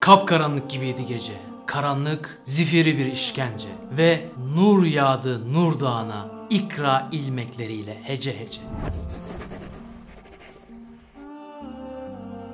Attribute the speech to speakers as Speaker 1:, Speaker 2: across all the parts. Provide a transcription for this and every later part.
Speaker 1: Kapkaranlık gibiydi gece. Karanlık, zifiri bir işkence ve nur yağdı Nur Dağı'na ikra ilmekleriyle hece hece.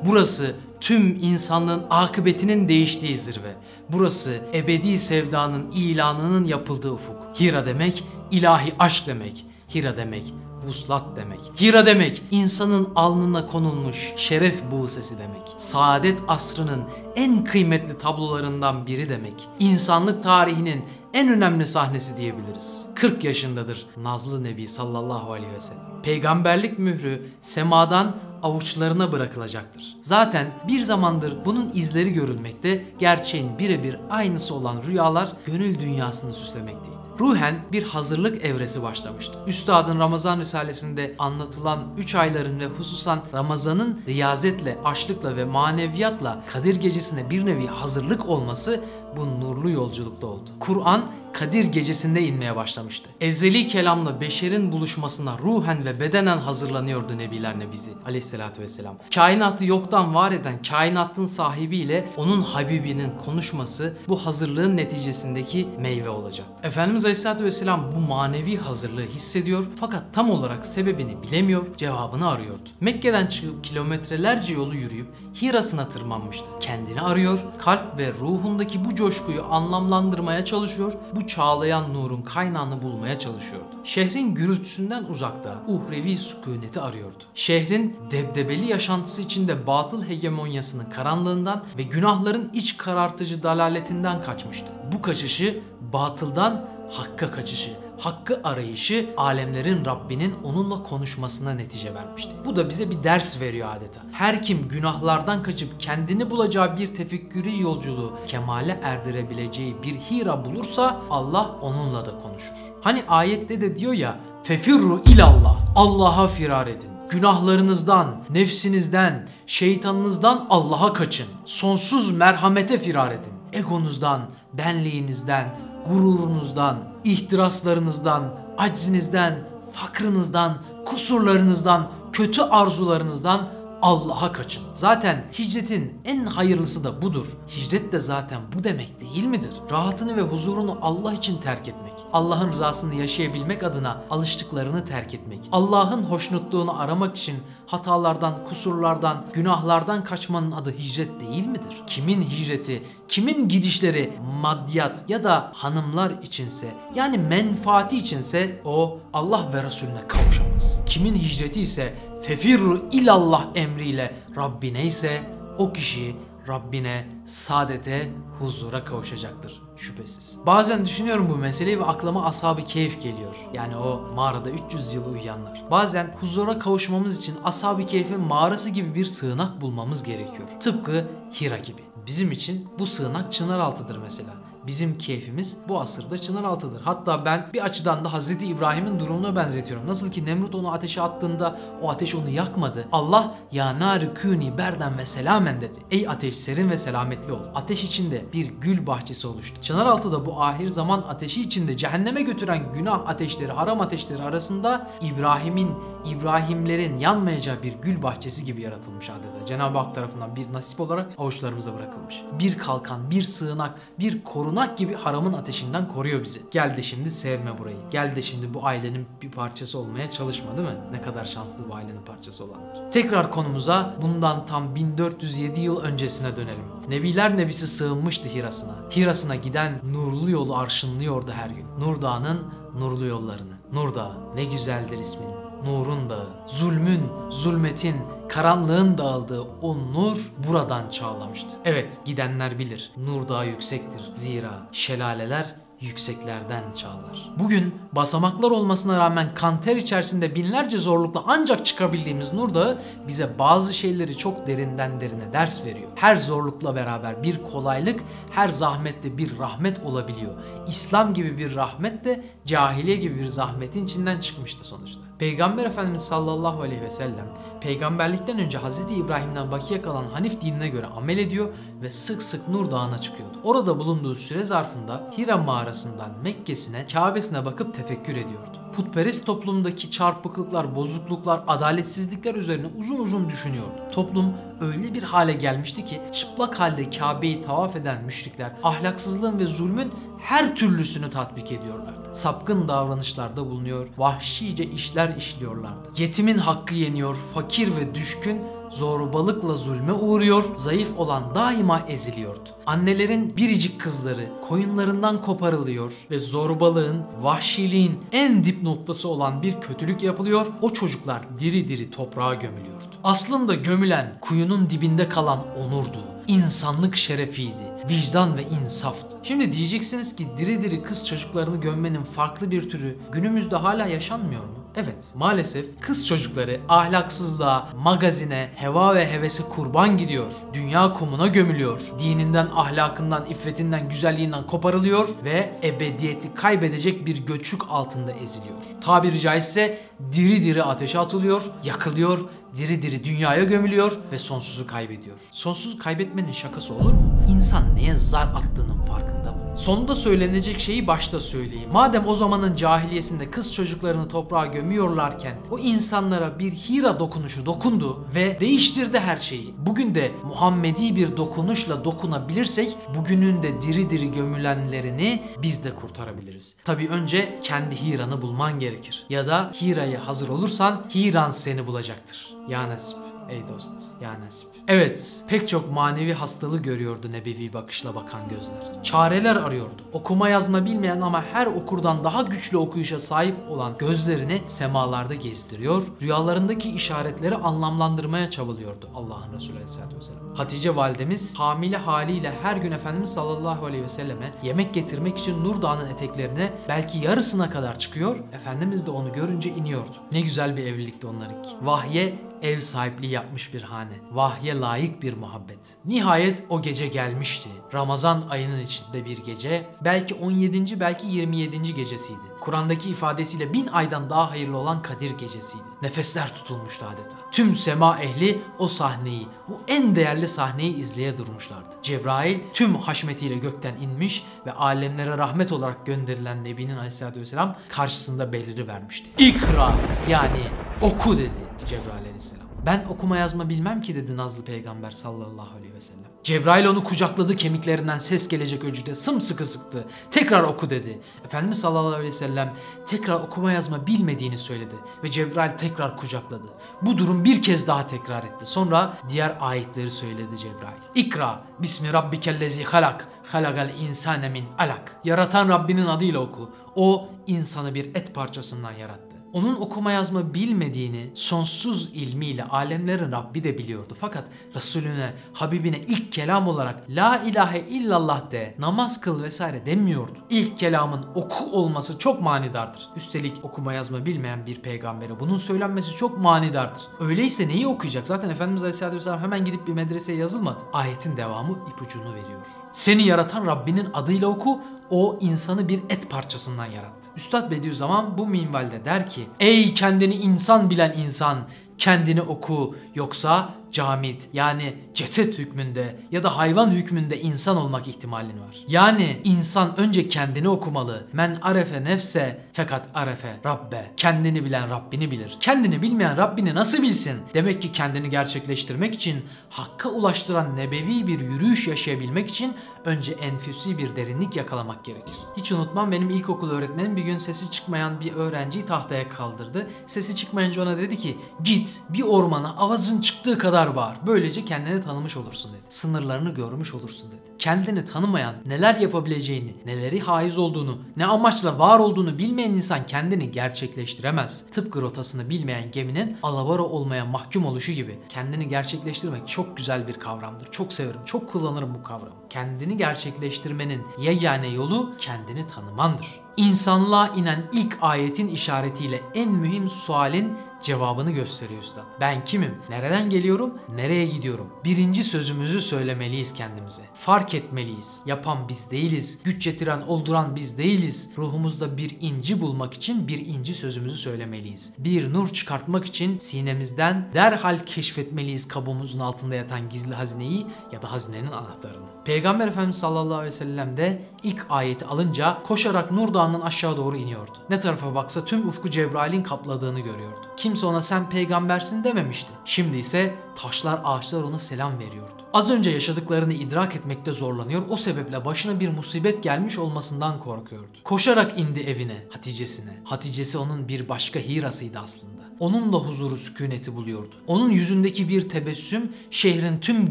Speaker 1: Burası tüm insanlığın akıbetinin değiştiği zirve. Burası ebedi sevdanın ilanının yapıldığı ufuk. Hira demek ilahi aşk demek. Hira demek vuslat demek. Hira demek insanın alnına konulmuş şeref buğsesi demek. Saadet asrının en kıymetli tablolarından biri demek. İnsanlık tarihinin en önemli sahnesi diyebiliriz. 40 yaşındadır Nazlı Nebi sallallahu aleyhi ve sellem. Peygamberlik mührü semadan avuçlarına bırakılacaktır. Zaten bir zamandır bunun izleri görülmekte, gerçeğin birebir aynısı olan rüyalar gönül dünyasını süslemekteydi. Ruhen bir hazırlık evresi başlamıştı. Üstadın Ramazan Risalesi'nde anlatılan 3 ayların ve hususan Ramazan'ın riyazetle, açlıkla ve maneviyatla Kadir Gecesi'ne bir nevi hazırlık olması bu nurlu yolculukta oldu. Kur'an Kadir gecesinde inmeye başlamıştı. Ezeli kelamla beşerin buluşmasına ruhen ve bedenen hazırlanıyordu Nebiler Nebisi aleyhissalatü vesselam. Kainatı yoktan var eden kainatın sahibiyle onun Habibinin konuşması bu hazırlığın neticesindeki meyve olacak. Efendimiz aleyhissalatü vesselam bu manevi hazırlığı hissediyor fakat tam olarak sebebini bilemiyor, cevabını arıyordu. Mekke'den çıkıp kilometrelerce yolu yürüyüp Hira'sına tırmanmıştı. Kendini arıyor, kalp ve ruhundaki bu coşkuyu anlamlandırmaya çalışıyor, bu çağlayan nurun kaynağını bulmaya çalışıyordu. Şehrin gürültüsünden uzakta uhrevi sükuneti arıyordu. Şehrin debdebeli yaşantısı içinde batıl hegemonyasının karanlığından ve günahların iç karartıcı dalaletinden kaçmıştı. Bu kaçışı batıldan hakka kaçışı, hakkı arayışı alemlerin Rabbinin onunla konuşmasına netice vermişti. Bu da bize bir ders veriyor adeta. Her kim günahlardan kaçıp kendini bulacağı bir tefekkürü yolculuğu kemale erdirebileceği bir hira bulursa Allah onunla da konuşur. Hani ayette de diyor ya fefirru ilallah Allah'a firar edin. Günahlarınızdan, nefsinizden, şeytanınızdan Allah'a kaçın. Sonsuz merhamete firar edin. Egonuzdan, benliğinizden, gururunuzdan, ihtiraslarınızdan, aczinizden, fakrınızdan, kusurlarınızdan, kötü arzularınızdan Allah'a kaçın. Zaten hicretin en hayırlısı da budur. Hicret de zaten bu demek değil midir? Rahatını ve huzurunu Allah için terk etmek. Allah'ın rızasını yaşayabilmek adına alıştıklarını terk etmek. Allah'ın hoşnutluğunu aramak için hatalardan, kusurlardan, günahlardan kaçmanın adı hicret değil midir? Kimin hicreti, kimin gidişleri maddiyat ya da hanımlar içinse yani menfaati içinse o Allah ve Resulüne kavuşamaz. Kimin hicreti ise fefirru ilallah emriyle Rabbine ise o kişi Rabbine, saadete, huzura kavuşacaktır şüphesiz. Bazen düşünüyorum bu meseleyi ve aklıma ashab-ı keyif geliyor. Yani o mağarada 300 yıl uyuyanlar. Bazen huzura kavuşmamız için ashab-ı keyfin mağarası gibi bir sığınak bulmamız gerekiyor. Tıpkı Hira gibi. Bizim için bu sığınak Çınaraltı'dır mesela. Bizim keyfimiz bu asırda Çınaraltı'dır. Hatta ben bir açıdan da Hazreti İbrahim'in durumuna benzetiyorum. Nasıl ki Nemrut onu ateşe attığında o ateş onu yakmadı. Allah ya nari kuni berden ve selamen dedi. Ey ateş serin ve selametli ol. Ateş içinde bir gül bahçesi oluştu. Çınaraltı'da bu ahir zaman ateşi içinde cehenneme götüren günah ateşleri, haram ateşleri arasında İbrahim'in, İbrahimlerin yanmayacağı bir gül bahçesi gibi yaratılmış adeta. Cenab-ı Hak tarafından bir nasip olarak avuçlarımıza bırakılmış. Bir kalkan, bir sığınak, bir korunak gibi haramın ateşinden koruyor bizi. Gel de şimdi sevme burayı. Gel de şimdi bu ailenin bir parçası olmaya çalışma değil mi? Ne kadar şanslı bu ailenin parçası olanlar. Tekrar konumuza bundan tam 1407 yıl öncesine dönelim. Nebiler Nebisi sığınmıştı Hiras'ına. Hiras'ına giden nurlu yolu arşınlıyordu her gün. Nur Dağı'nın nurlu yollarını. Nur ne güzeldir ismin. Nurun dağı, zulmün, zulmetin, karanlığın dağıldığı o nur buradan çağlamıştı. Evet, gidenler bilir. Nur dağı yüksektir. Zira şelaleler yükseklerden çağlar. Bugün basamaklar olmasına rağmen kanter içerisinde binlerce zorlukla ancak çıkabildiğimiz Nur Dağı bize bazı şeyleri çok derinden derine ders veriyor. Her zorlukla beraber bir kolaylık, her zahmette bir rahmet olabiliyor. İslam gibi bir rahmet de cahiliye gibi bir zahmetin içinden çıkmıştı sonuçta. Peygamber Efendimiz sallallahu aleyhi ve sellem peygamberlikten önce Hz. İbrahim'den bakiye kalan Hanif dinine göre amel ediyor ve sık sık Nur Dağı'na çıkıyordu. Orada bulunduğu süre zarfında Hira mağarasından Mekke'sine, Kabe'sine bakıp tefekkür ediyordu. putperest toplumdaki çarpıklıklar, bozukluklar, adaletsizlikler üzerine uzun uzun düşünüyordu. Toplum öyle bir hale gelmişti ki çıplak halde Kabe'yi tavaf eden müşrikler ahlaksızlığın ve zulmün her türlüsünü tatbik ediyorlardı. Sapkın davranışlarda bulunuyor, vahşice işler işliyorlardı. Yetimin hakkı yeniyor, fakir ve düşkün zorbalıkla zulme uğruyor, zayıf olan daima eziliyordu. Annelerin biricik kızları koyunlarından koparılıyor ve zorbalığın, vahşiliğin en dip noktası olan bir kötülük yapılıyor. O çocuklar diri diri toprağa gömülüyordu. Aslında gömülen kuyunun dibinde kalan onurdu insanlık şerefiydi, vicdan ve insaftı. Şimdi diyeceksiniz ki diri diri kız çocuklarını gömmenin farklı bir türü günümüzde hala yaşanmıyor mu? Evet, maalesef kız çocukları ahlaksızlığa, magazine, heva ve hevese kurban gidiyor. Dünya kumuna gömülüyor. Dininden, ahlakından, iffetinden, güzelliğinden koparılıyor ve ebediyeti kaybedecek bir göçük altında eziliyor. Tabiri caizse diri diri ateşe atılıyor, yakılıyor, diri diri dünyaya gömülüyor ve sonsuzu kaybediyor. Sonsuz kaybetmenin şakası olur mu? İnsan neye zar attığının farkında? Sonunda söylenecek şeyi başta söyleyeyim. Madem o zamanın cahiliyesinde kız çocuklarını toprağa gömüyorlarken o insanlara bir hira dokunuşu dokundu ve değiştirdi her şeyi. Bugün de Muhammedi bir dokunuşla dokunabilirsek bugünün de diri diri gömülenlerini biz de kurtarabiliriz. Tabi önce kendi hiranı bulman gerekir. Ya da hiraya hazır olursan hiran seni bulacaktır. Ya nasip. Ey dost, ya nasip. Evet, pek çok manevi hastalığı görüyordu nebevi bakışla bakan gözler. Çareler arıyordu. Okuma yazma bilmeyen ama her okurdan daha güçlü okuyuşa sahip olan gözlerini semalarda gezdiriyor, rüyalarındaki işaretleri anlamlandırmaya çabalıyordu Allah'ın Resulü Aleyhisselatü Vesselam. Hatice validemiz hamile haliyle her gün Efendimiz sallallahu aleyhi ve selleme yemek getirmek için Nur Dağı'nın eteklerine belki yarısına kadar çıkıyor, Efendimiz de onu görünce iniyordu. Ne güzel bir evlilikti onlarınki. Vahye ev sahipliği yapmış bir hane. Vahye layık bir muhabbet. Nihayet o gece gelmişti. Ramazan ayının içinde bir gece. Belki 17. belki 27. gecesiydi. Kur'an'daki ifadesiyle bin aydan daha hayırlı olan Kadir gecesiydi. Nefesler tutulmuştu adeta. Tüm sema ehli o sahneyi, o en değerli sahneyi izleye durmuşlardı. Cebrail tüm haşmetiyle gökten inmiş ve alemlere rahmet olarak gönderilen Nebinin Aleyhisselatü Vesselam karşısında beliri vermişti. İkra yani oku dedi Cebrail Aleyhisselam. Ben okuma yazma bilmem ki dedi Nazlı Peygamber sallallahu aleyhi ve sellem. Cebrail onu kucakladı kemiklerinden ses gelecek ölçüde sımsıkı sıktı. Tekrar oku dedi. Efendimiz sallallahu aleyhi ve sellem tekrar okuma yazma bilmediğini söyledi. Ve Cebrail tekrar kucakladı. Bu durum bir kez daha tekrar etti. Sonra diğer ayetleri söyledi Cebrail. İkra bismi rabbikellezi halak halakal insane min alak. Yaratan Rabbinin adıyla oku. O insanı bir et parçasından yarattı. Onun okuma yazma bilmediğini sonsuz ilmiyle alemlerin Rabbi de biliyordu. Fakat Resulüne, Habibine ilk kelam olarak La ilahe illallah de, namaz kıl vesaire demiyordu. İlk kelamın oku olması çok manidardır. Üstelik okuma yazma bilmeyen bir peygambere bunun söylenmesi çok manidardır. Öyleyse neyi okuyacak? Zaten Efendimiz Aleyhisselatü Vesselam hemen gidip bir medreseye yazılmadı. Ayetin devamı ipucunu veriyor. Seni yaratan Rabbinin adıyla oku, o insanı bir et parçasından yarattı. Üstad Bediüzzaman bu minvalde der ki Ey kendini insan bilen insan kendini oku yoksa camit yani ceset hükmünde ya da hayvan hükmünde insan olmak ihtimalin var. Yani insan önce kendini okumalı. Men arefe nefse fakat arefe rabbe. Kendini bilen Rabbini bilir. Kendini bilmeyen Rabbini nasıl bilsin? Demek ki kendini gerçekleştirmek için hakka ulaştıran nebevi bir yürüyüş yaşayabilmek için önce enfüsi bir derinlik yakalamak gerekir. Hiç unutmam benim ilkokul öğretmenim bir gün sesi çıkmayan bir öğrenciyi tahtaya kaldırdı. Sesi çıkmayınca ona dedi ki git bir ormana avazın çıktığı kadar bağır. Böylece kendini tanımış olursun dedi. Sınırlarını görmüş olursun dedi. Kendini tanımayan, neler yapabileceğini, neleri haiz olduğunu, ne amaçla var olduğunu bilmeyen insan kendini gerçekleştiremez. Tıpkı rotasını bilmeyen geminin alabora olmaya mahkum oluşu gibi. Kendini gerçekleştirmek çok güzel bir kavramdır. Çok severim, çok kullanırım bu kavramı. Kendini gerçekleştirmenin yegane yolu kendini tanımandır. İnsanlığa inen ilk ayetin işaretiyle en mühim sualin cevabını gösteriyor üstad. Ben kimim? Nereden geliyorum? Nereye gidiyorum? Birinci sözümüzü söylemeliyiz kendimize. Fark etmeliyiz. Yapan biz değiliz. Güç getiren, olduran biz değiliz. Ruhumuzda bir inci bulmak için bir inci sözümüzü söylemeliyiz. Bir nur çıkartmak için sinemizden derhal keşfetmeliyiz kabuğumuzun altında yatan gizli hazineyi ya da hazinenin anahtarını. Peygamber Efendimiz sallallahu aleyhi ve sellem de ilk ayeti alınca koşarak nur Dağı'nın aşağı doğru iniyordu. Ne tarafa baksa tüm ufku Cebrail'in kapladığını görüyordu. Kimse ona sen peygambersin dememişti. Şimdi ise taşlar ağaçlar ona selam veriyordu. Az önce yaşadıklarını idrak etmekte zorlanıyor. O sebeple başına bir musibet gelmiş olmasından korkuyordu. Koşarak indi evine, Hatice'sine. Haticesi onun bir başka Hira'sıydı aslında. Onun da huzuru sükuneti buluyordu. Onun yüzündeki bir tebessüm şehrin tüm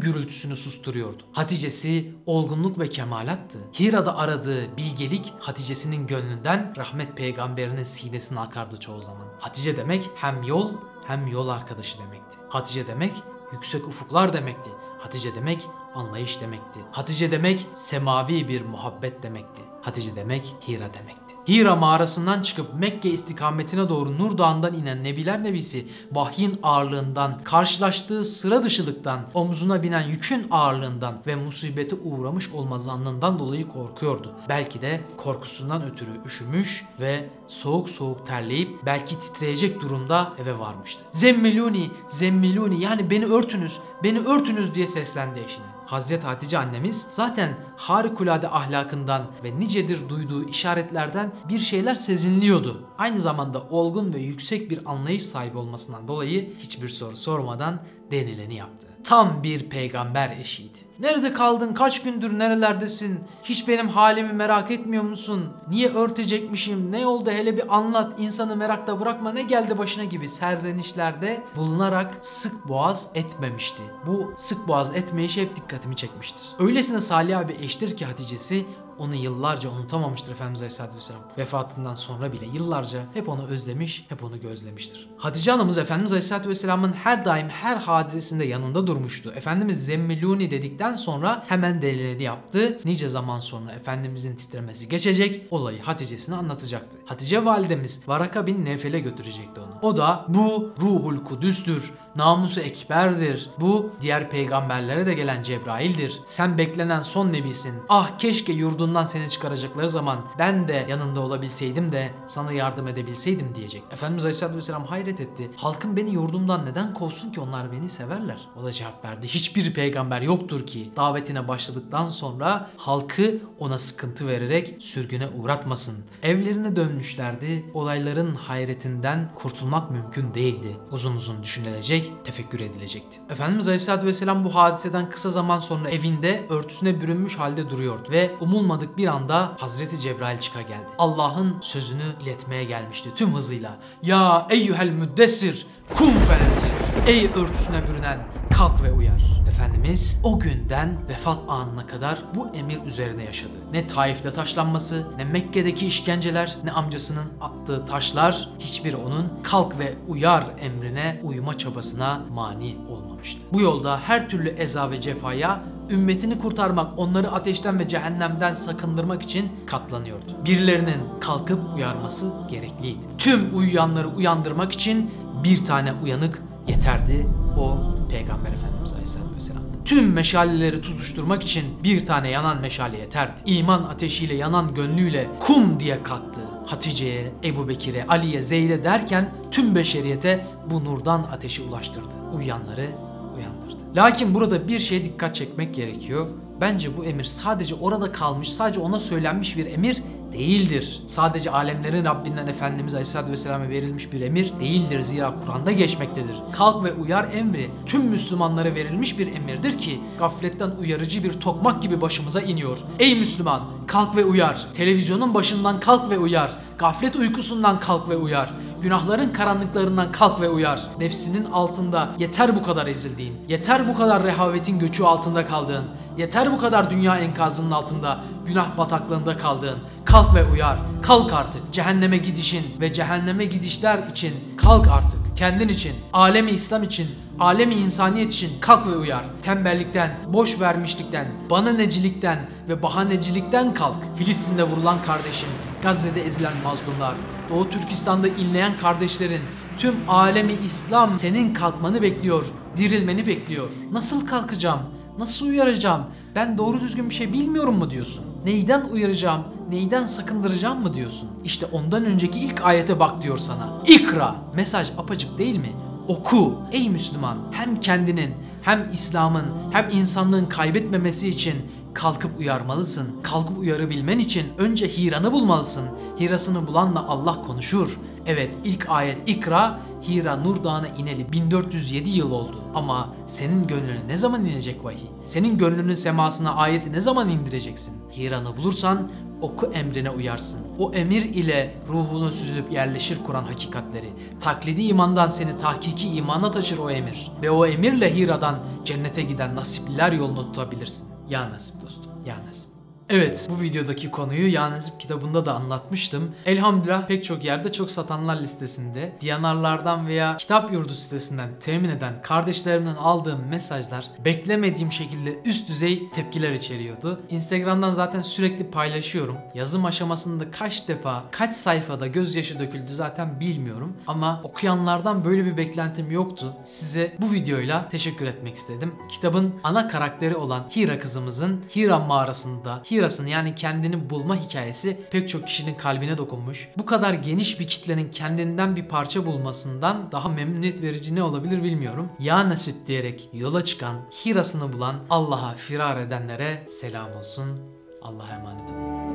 Speaker 1: gürültüsünü susturuyordu. Haticesi olgunluk ve kemalattı. Hira'da aradığı bilgelik Haticesinin gönlünden rahmet peygamberinin sinesine akardı çoğu zaman. Hatice demek hem yol hem yol arkadaşı demekti. Hatice demek yüksek ufuklar demekti. Hatice demek anlayış demekti. Hatice demek semavi bir muhabbet demekti. Hatice demek Hira demekti. Hira mağarasından çıkıp Mekke istikametine doğru Nur Dağı'ndan inen Nebiler Nebisi vahyin ağırlığından, karşılaştığı sıra dışılıktan, omzuna binen yükün ağırlığından ve musibete uğramış olma zannından dolayı korkuyordu. Belki de korkusundan ötürü üşümüş ve soğuk soğuk terleyip belki titreyecek durumda eve varmıştı. Zemmiluni, zemmiluni yani beni örtünüz, beni örtünüz diye seslendi eşine. Hazreti Hatice annemiz zaten harikulade ahlakından ve nicedir duyduğu işaretlerden bir şeyler sezinliyordu. Aynı zamanda olgun ve yüksek bir anlayış sahibi olmasından dolayı hiçbir soru sormadan denileni yaptı. Tam bir peygamber eşiydi. Nerede kaldın? Kaç gündür nerelerdesin? Hiç benim halimi merak etmiyor musun? Niye örtecekmişim? Ne oldu hele bir anlat. İnsanı merakta bırakma. Ne geldi başına gibi serzenişlerde bulunarak sık boğaz etmemişti. Bu sık boğaz etmeyişi hep dikkatimi çekmiştir. Öylesine salih bir eştir ki Hatice'si onu yıllarca unutamamıştır Efendimiz Aleyhisselatü Vesselam. Vefatından sonra bile yıllarca hep onu özlemiş, hep onu gözlemiştir. Hatice anamız Efendimiz Aleyhisselatü Vesselam'ın her daim her hadisesinde yanında durmuştu. Efendimiz zemmiluni dedikten sonra hemen delilini yaptı. Nice zaman sonra Efendimizin titremesi geçecek, olayı Hatice'sine anlatacaktı. Hatice validemiz Varaka bin Nefel'e götürecekti onu. O da bu ruhul kudüstür, namusu ekberdir. Bu diğer peygamberlere de gelen Cebrail'dir. Sen beklenen son nebisin. Ah keşke yurdundan seni çıkaracakları zaman ben de yanında olabilseydim de sana yardım edebilseydim diyecek. Efendimiz Aleyhisselatü Vesselam hayret etti. Halkım beni yurdumdan neden kovsun ki onlar beni severler? O da cevap verdi. Hiçbir peygamber yoktur ki davetine başladıktan sonra halkı ona sıkıntı vererek sürgüne uğratmasın. Evlerine dönmüşlerdi. Olayların hayretinden kurtulmak mümkün değildi. Uzun uzun düşünülecek, tefekkür edilecekti. Efendimiz Aleyhisselatü Vesselam bu hadiseden kısa zaman sonra evinde örtüsüne bürünmüş halde duruyordu ve umulmadık bir anda Hazreti Cebrail çıka geldi. Allah'ın sözünü iletmeye gelmişti tüm hızıyla. Ya eyyuhel müddessir kum fenenzir. Ey örtüsüne bürünen kalk ve uyar. Efendimiz o günden vefat anına kadar bu emir üzerine yaşadı. Ne Taif'te taşlanması, ne Mekke'deki işkenceler, ne amcasının attığı taşlar hiçbiri onun kalk ve uyar emrine uyma çabasına mani olmamıştı. Bu yolda her türlü eza ve cefaya ümmetini kurtarmak, onları ateşten ve cehennemden sakındırmak için katlanıyordu. Birilerinin kalkıp uyarması gerekliydi. Tüm uyuyanları uyandırmak için bir tane uyanık yeterdi. O Peygamber Efendimiz Aleyhisselatü Vesselam. Tüm meşaleleri tutuşturmak için bir tane yanan meşale yeterdi. İman ateşiyle yanan gönlüyle kum diye kalktı. Hatice'ye, Ebu Bekir'e, Ali'ye, Zeyd'e derken tüm beşeriyete bu nurdan ateşi ulaştırdı. Uyuyanları uyandırdı. Lakin burada bir şeye dikkat çekmek gerekiyor. Bence bu emir sadece orada kalmış, sadece ona söylenmiş bir emir değildir. Sadece alemlerin Rabbinden Efendimiz Aleyhisselatü Vesselam'a verilmiş bir emir değildir. Zira Kur'an'da geçmektedir. Kalk ve uyar emri tüm Müslümanlara verilmiş bir emirdir ki gafletten uyarıcı bir tokmak gibi başımıza iniyor. Ey Müslüman kalk ve uyar. Televizyonun başından kalk ve uyar. Gaflet uykusundan kalk ve uyar. Günahların karanlıklarından kalk ve uyar. Nefsinin altında yeter bu kadar ezildiğin, yeter bu kadar rehavetin göçü altında kaldığın, yeter bu kadar dünya enkazının altında, günah bataklığında kaldığın. Kalk ve uyar. Kalk artık. Cehenneme gidişin ve cehenneme gidişler için kalk artık. Kendin için, alemi İslam için, alemi insaniyet için kalk ve uyar. Tembellikten, boş vermişlikten, bana necilikten ve bahanecilikten kalk. Filistin'de vurulan kardeşin, Gazze'de ezilen mazlumlar, Doğu Türkistan'da inleyen kardeşlerin, tüm alemi İslam senin kalkmanı bekliyor, dirilmeni bekliyor. Nasıl kalkacağım? Nasıl uyaracağım? Ben doğru düzgün bir şey bilmiyorum mu diyorsun? Neyden uyaracağım? Neyden sakındıracağım mı diyorsun? İşte ondan önceki ilk ayete bak diyor sana. İkra. Mesaj apacık değil mi? Oku ey Müslüman. Hem kendinin hem İslam'ın hem insanlığın kaybetmemesi için kalkıp uyarmalısın. Kalkıp uyarabilmen için önce Hira'nı bulmalısın. Hira'sını bulanla Allah konuşur. Evet ilk ayet ikra Hira Nur Dağı'na ineli 1407 yıl oldu. Ama senin gönlüne ne zaman inecek vahiy? Senin gönlünün semasına ayeti ne zaman indireceksin? Hira'nı bulursan oku emrine uyarsın. O emir ile ruhunu süzülüp yerleşir Kur'an hakikatleri. Taklidi imandan seni tahkiki imana taşır o emir. Ve o emirle Hira'dan cennete giden nasipliler yolunu tutabilirsin. Ya nasip dostum, ya nasip. Evet, bu videodaki konuyu Ya Nasip kitabında da anlatmıştım. Elhamdülillah pek çok yerde çok satanlar listesinde, Diyanarlardan veya kitap yurdu sitesinden temin eden kardeşlerimden aldığım mesajlar beklemediğim şekilde üst düzey tepkiler içeriyordu. Instagram'dan zaten sürekli paylaşıyorum. Yazım aşamasında kaç defa, kaç sayfada gözyaşı döküldü zaten bilmiyorum. Ama okuyanlardan böyle bir beklentim yoktu. Size bu videoyla teşekkür etmek istedim. Kitabın ana karakteri olan Hira kızımızın Hira mağarasında Hira'sın yani kendini bulma hikayesi pek çok kişinin kalbine dokunmuş. Bu kadar geniş bir kitlenin kendinden bir parça bulmasından daha memnuniyet verici ne olabilir bilmiyorum. Ya nasip diyerek yola çıkan, Hira'sını bulan, Allah'a firar edenlere selam olsun. Allah'a emanet olun.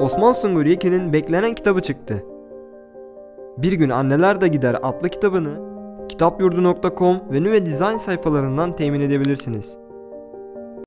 Speaker 2: Osman Sungur Yekin'in beklenen kitabı çıktı. Bir gün Anneler de Gider adlı kitabını kitapyurdu.com ve Nüve Design sayfalarından temin edebilirsiniz.